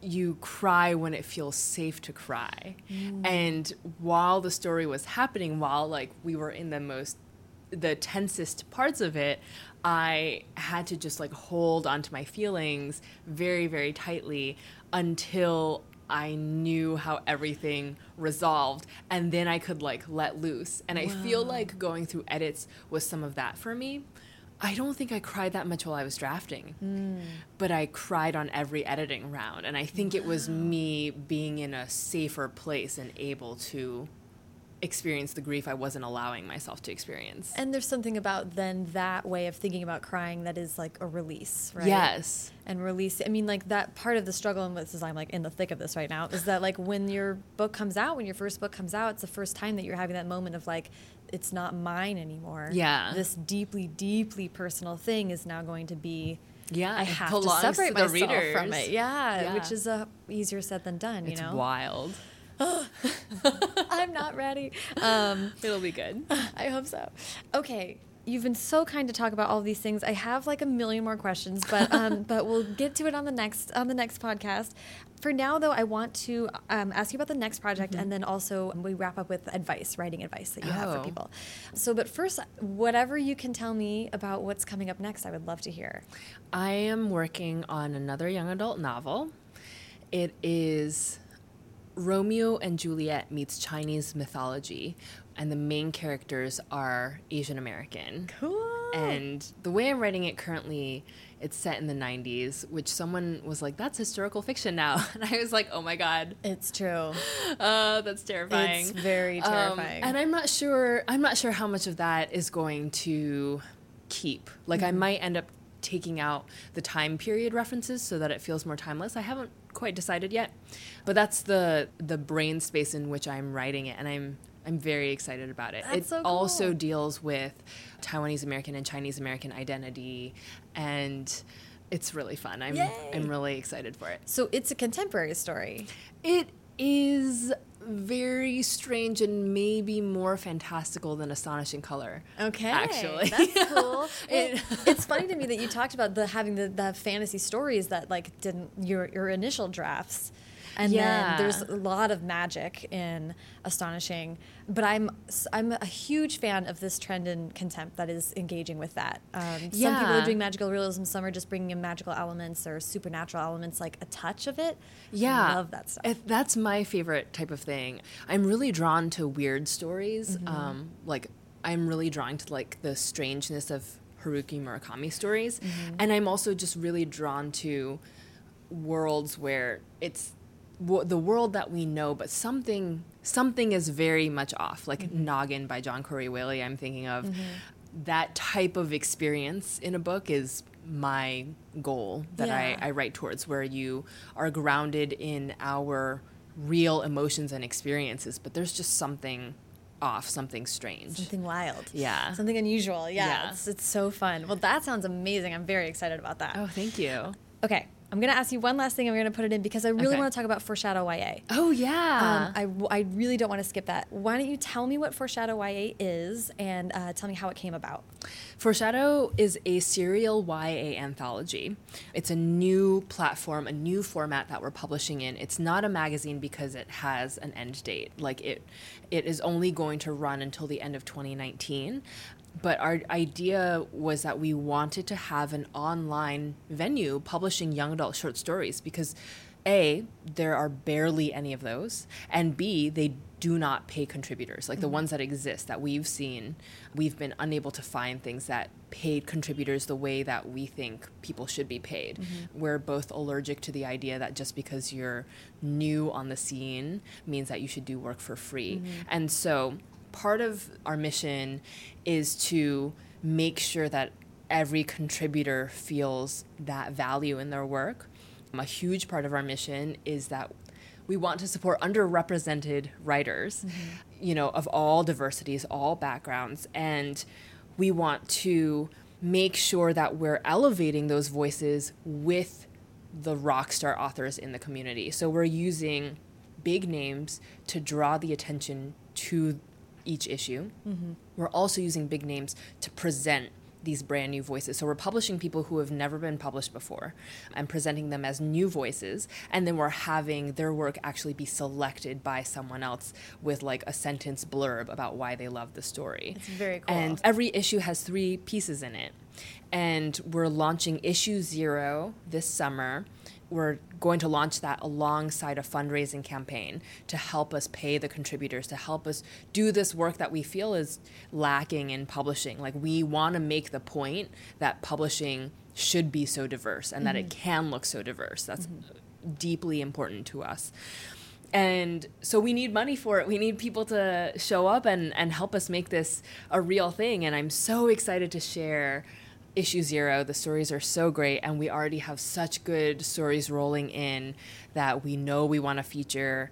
you cry when it feels safe to cry. Mm. And while the story was happening, while like we were in the most the tensest parts of it, I had to just like hold onto my feelings very, very tightly until I knew how everything resolved. And then I could like let loose. And I feel like going through edits was some of that for me. I don't think I cried that much while I was drafting, hmm. but I cried on every editing round. And I think it was me being in a safer place and able to experience the grief I wasn't allowing myself to experience. And there's something about then that way of thinking about crying that is like a release, right? Yes. And release. I mean, like that part of the struggle, and this is I'm like in the thick of this right now, is that like when your book comes out, when your first book comes out, it's the first time that you're having that moment of like, it's not mine anymore. Yeah. This deeply, deeply personal thing is now going to be. Yeah, I have to separate the myself from it. Yeah, Yeah. which is uh, easier said than done. You It's know, wild. I'm not ready. Um, It'll be good. I hope so. Okay. You've been so kind to talk about all these things. I have like a million more questions, but um, but we'll get to it on the next on the next podcast. For now, though, I want to um, ask you about the next project, and then also we wrap up with advice, writing advice that you have Oh. for people. So, but first, whatever you can tell me about what's coming up next, I would love to hear. I am working on another young adult novel. It is Romeo and Juliet meets Chinese mythology, and the main characters are Asian American. Cool. And the way I'm writing it currently, it's set in the 90s, which someone was like, that's historical fiction now. And I was like, oh my God, It's true. uh, that's terrifying. It's very Um, terrifying. and I'm not sure. I'm not sure how much of that is going to keep. Like, Mm-hmm. I might end up taking out the time period references so that it feels more timeless. I haven't quite decided yet, but that's the the brain space in which I'm writing it, and I'm I'm very excited about it. That's it so also deals with Taiwanese American and Chinese American identity, and it's really fun. I'm Yay. I'm really excited for it. So it's a contemporary story. It is very strange and maybe more fantastical than Astonishing Color. Okay, Actually. that's cool. It- it's funny to me that you talked about the having the, the fantasy stories that like didn't your your initial drafts, and Yeah. then there's a lot of magic in astonishing. But I'm I'm a huge fan of this trend in contempt that is engaging with that. Um, Some people are doing magical realism, some are just bringing in magical elements or supernatural elements, like a touch of it. Yeah. I love that stuff. If that's my favorite type of thing. I'm really drawn to weird stories. Mm-hmm. Um, like I'm really drawn to like the strangeness of Haruki Murakami stories, Mm-hmm. and I'm also just really drawn to worlds where it's w- the world that we know, but something something is very much off. Like Mm-hmm. Noggin by John Corey Whaley. I'm thinking of that type of experience in a book is my goal that Yeah. I, I write towards, where you are grounded in our real emotions and experiences, but there's just something off, something strange. Something wild. Yeah. Something unusual. Yeah. Yeah. It's, it's so fun. Well, that sounds amazing. I'm very excited about that. Oh, thank you. Okay. I'm going to ask you one last thing. I'm going to put it in because I really Okay. want to talk about Foreshadow YA. Oh yeah. Um, I, I really don't want to skip that. Why don't you tell me what Foreshadow YA is and uh, tell me how it came about? Foreshadow is a serial YA anthology. It's a new platform, a new format that we're publishing in. It's not a magazine because it has an end date. Like it it is only going to run until the end of 2019. But our idea was that we wanted to have an online venue publishing young adult short stories because a, there are barely any of those, and B, they do not pay contributors. Like the mm-hmm. ones that exist that we've seen, we've been unable to find things that paid contributors the way that we think people should be paid. Mm-hmm. We're both allergic to the idea that just because you're new on the scene means that you should do work for free. Mm-hmm. And so part of our mission is to make sure that every contributor feels that value in their work. Um, a huge part of our mission is that we want to support underrepresented writers, mm-hmm. you know, of all diversities, all backgrounds, and we want to make sure that we're elevating those voices with the rock star authors in the community. So we're using big names to draw the attention to each issue. We're also using big names to present these brand new voices. So we're publishing people who have never been published before and presenting them as new voices. And then we're having their work actually be selected by someone else with like a sentence blurb about why they love the story. It's very cool. And every issue has three pieces in it. And we're launching issue zero this summer. We're going to launch that alongside a fundraising campaign to help us pay the contributors, to help us do this work that we feel is lacking in publishing. Like, we want to make the point that publishing should be so diverse and that it mm-hmm. can look so diverse. That's mm-hmm. deeply important to us. And so we need money for it. We need people to show up and, and help us make this a real thing. And i'm so excited to share issue zero the stories are so great and we already have such good stories rolling in that we know we want to feature.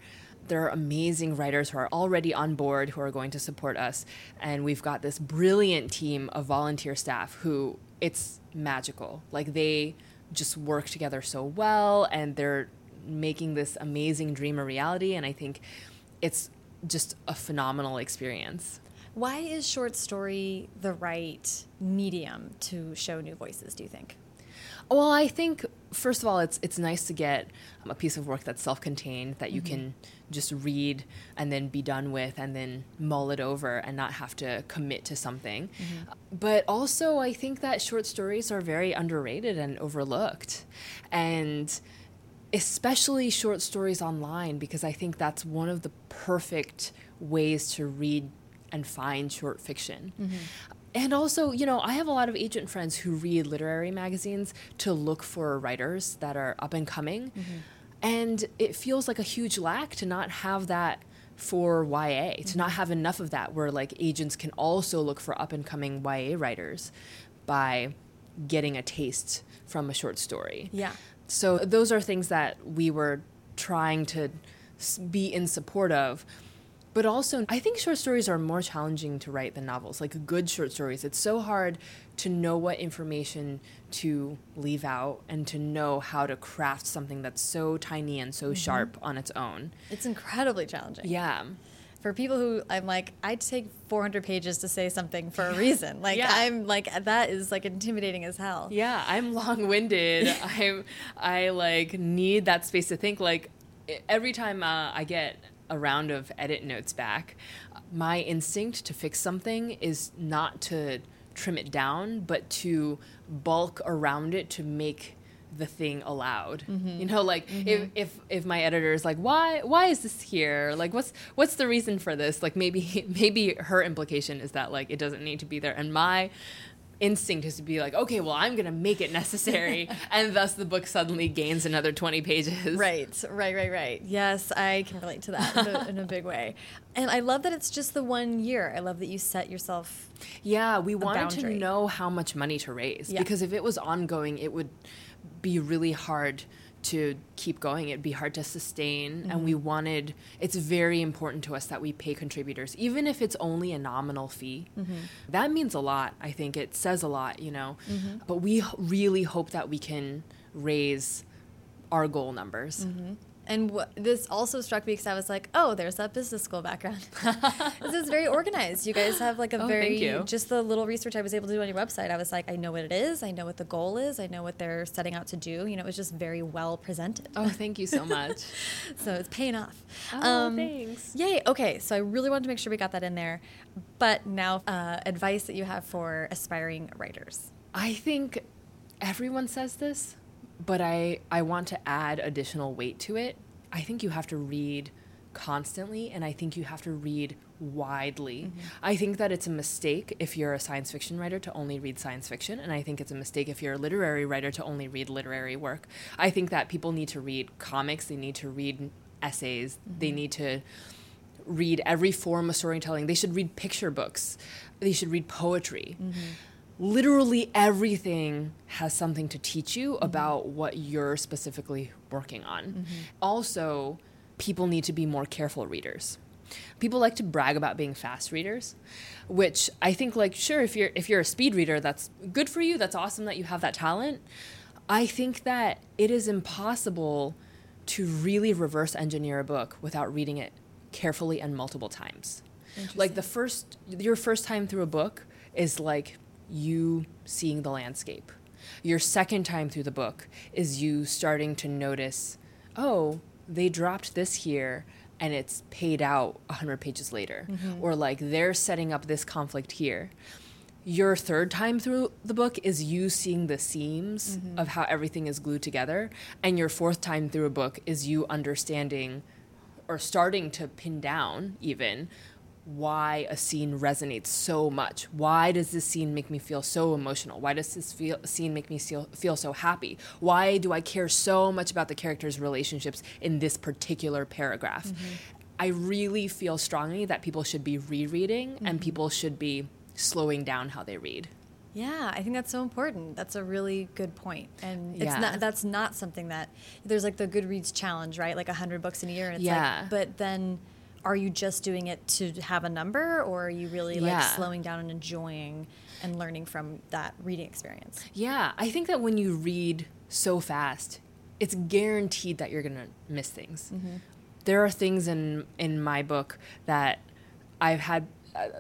There are amazing writers who are already on board who are going to support us and we've got this brilliant team of volunteer staff who it's magical. Like they just work together so well and they're making this amazing dream a reality and i think it's just a phenomenal experience Why is short story the right medium to show new voices, do you think? well i think first of all it's it's nice to get um, a piece of work that's self-contained that you can mm-hmm. just read and then be done with and then mull it over and not have to commit to something. Mm-hmm. But also i think that short stories are very underrated and overlooked. And especially short stories online because I think that's one of the perfect ways to read and find short fiction. Mm-hmm. And also, you know, I have a lot of agent friends who read literary magazines to look for writers that are up and coming. Mm-hmm. And it feels like a huge lack to not have that for YA, to mm-hmm. not have enough of that where like agents can also look for up and coming YA writers by getting a taste from a short story. Yeah. So those are things that we were trying to be in support of. But also, I think short stories are more challenging to write than novels, like good short stories. It's so hard to know what information to leave out and to know how to craft something that's so tiny and so sharp on its own. It's incredibly challenging. Yeah. For people who I'm like, I'd take 400 pages to say something for a reason. Like, Yeah. I'm like, that is like intimidating as hell. Yeah, I'm long-winded. I'm I like need that space to think. Like every time uh, I get a round of edit notes back, my instinct to fix something is not to trim it down, but to bulk around it to make the thing allowed. Mm-hmm. You know, like if, mm-hmm. if if my editor is like, why why is this here? Like what's what's the reason for this? Like maybe maybe her implication is that like it doesn't need to be there. And my instinct is to be like, okay, well I'm gonna make it necessary and thus the book suddenly gains another twenty pages. Right, right, right, right. Yes, I can relate to that in a, in a big way. And I love that it's just the one year. I love that you set yourself. Yeah, we wanted to know how much money to raise Yeah. because if it was ongoing, it would be really hard to keep going. It'd be hard to sustain, and we mm-hmm. wanted. It's very important to us that we pay contributors, even if it's only a nominal fee. Mm-hmm. That means a lot. I think it says a lot, you know. Mm-hmm. But we really hope that we can raise our goal numbers. And wh- this also struck me because I was like, oh, there's that business school background. this is very organized. You guys have like a Oh, very, thank you. just the little research I was able to do on your website. I was like, I know what it is. I know what the goal is. I know what they're setting out to do. You know, it was just very well presented. Oh, thank you so much. So it's paying off. Oh, thanks. Yay. Okay. So I really wanted to make sure we got that in there. But now, uh, advice that you have for aspiring writers. I think everyone says this, but I, I want to add additional weight to it. I think you have to read constantly, and I think you have to read widely. Mm-hmm. I think that it's a mistake if you're a science fiction writer to only read science fiction, and I think it's a mistake if you're a literary writer to only read literary work. I think that people need to read comics, they need to read essays, they mm-hmm. need to read every form of storytelling. They should read picture books. They should read poetry. Mm-hmm. Literally everything has something to teach you about what you're specifically working on. Mm-hmm. Also, people need to be more careful readers. People like to brag about being fast readers, which I think like sure if you're if you're a speed reader that's good for you, that's awesome that you have that talent. I think that it is impossible to really reverse engineer a book without reading it carefully and multiple times. Like the first, your first time through a book is like you seeing the landscape. Your second time through the book is you starting to notice, oh, they dropped this here and it's paid out 100 pages later. Mm-hmm. Or like they're setting up this conflict here your third time through the book is you seeing the seams mm-hmm. of how everything is glued together and your fourth time through a book is you understanding or starting to pin down even why a scene resonates so much why does this scene make me feel so emotional why does this feel, scene make me feel, feel so happy why do i care so much about the characters relationships in this particular paragraph mm-hmm. i really feel strongly that people should be rereading and mm-hmm. people should be slowing down how they read. Yeah, I think that's so important. That's a really good point. And it's Yeah. not that's not something that there's like the Goodreads challenge, right? Like 100 books in a year and it's Yeah. like but then are you just doing it to have a number or are you really like slowing down and enjoying and learning from that reading experience? Yeah, I think that when you read so fast, it's guaranteed that you're going to miss things. Mm-hmm. There are things in in my book that I've had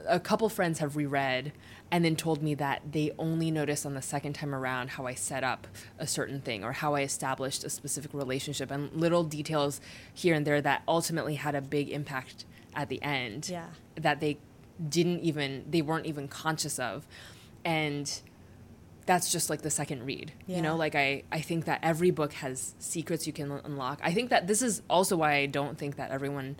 a couple friends have reread and then told me that they only noticed on the second time around how I set up a certain thing or how I established a specific relationship and little details here and there that ultimately had a big impact at the end Yeah. that they didn't even they weren't even conscious of. And that's just like the second read you know? Like I, I think that every book has secrets you can unlock. I think that this is also why i don't think that everyone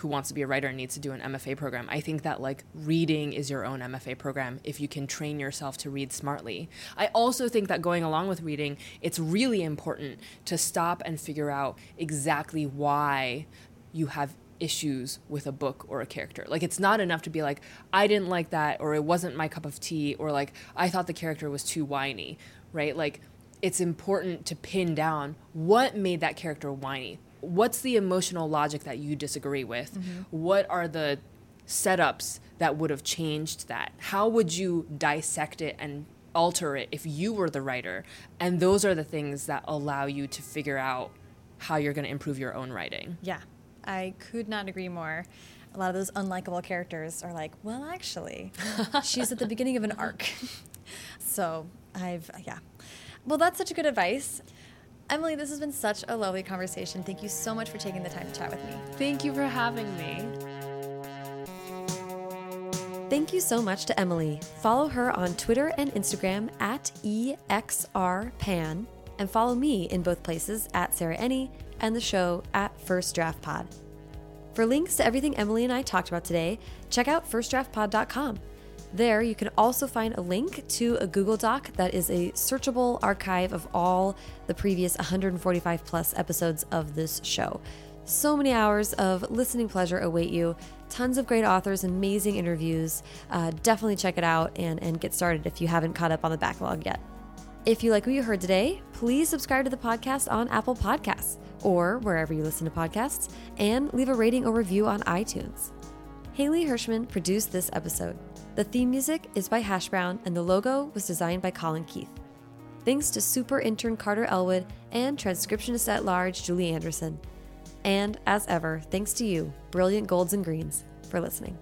who wants to be a writer and needs to do an mfa program i think that like reading is your own mfa program if you can train yourself to read smartly i also think that going along with reading it's really important to stop and figure out exactly why you have issues with a book or a character. Like it's not enough to be like I didn't like that or it wasn't my cup of tea or like I thought the character was too whiny, right? Like it's important to pin down what made that character whiny. What's the emotional logic that you disagree with? Mm-hmm. What are the setups that would have changed that? How would you dissect it and alter it if you were the writer? And those are the things that allow you to figure out how you're going to improve your own writing. Yeah. I could not agree more. A lot of those unlikable characters are like, well, actually, she's at the beginning of an arc. so I've, yeah. Well, that's such a good advice. Emily, this has been such a lovely conversation. Thank you so much for taking the time to chat with me. Thank you for having me. Thank you so much to Emily. Follow her on Twitter and Instagram at EXRPan, and follow me in both places at Sarah Enni and the show at First Draft Pod. For links to everything Emily and I talked about today, check out firstdraftpod.com. There, you can also find a link to a Google Doc that is a searchable archive of all the previous 145 plus episodes of this show. So many hours of listening pleasure await you. Tons of great authors, amazing interviews. Uh, definitely check it out and, and get started if you haven't caught up on the backlog yet. If you like what you heard today, please subscribe to the podcast on Apple Podcasts or wherever you listen to podcasts and leave a rating or review on iTunes. Haley Hirschman produced this episode. The theme music is by Hash Brown and the logo was designed by Colin Keith. Thanks to super intern Carter Elwood and transcriptionist at large Julie Anderson. And as ever, thanks to you, brilliant golds and greens, for listening.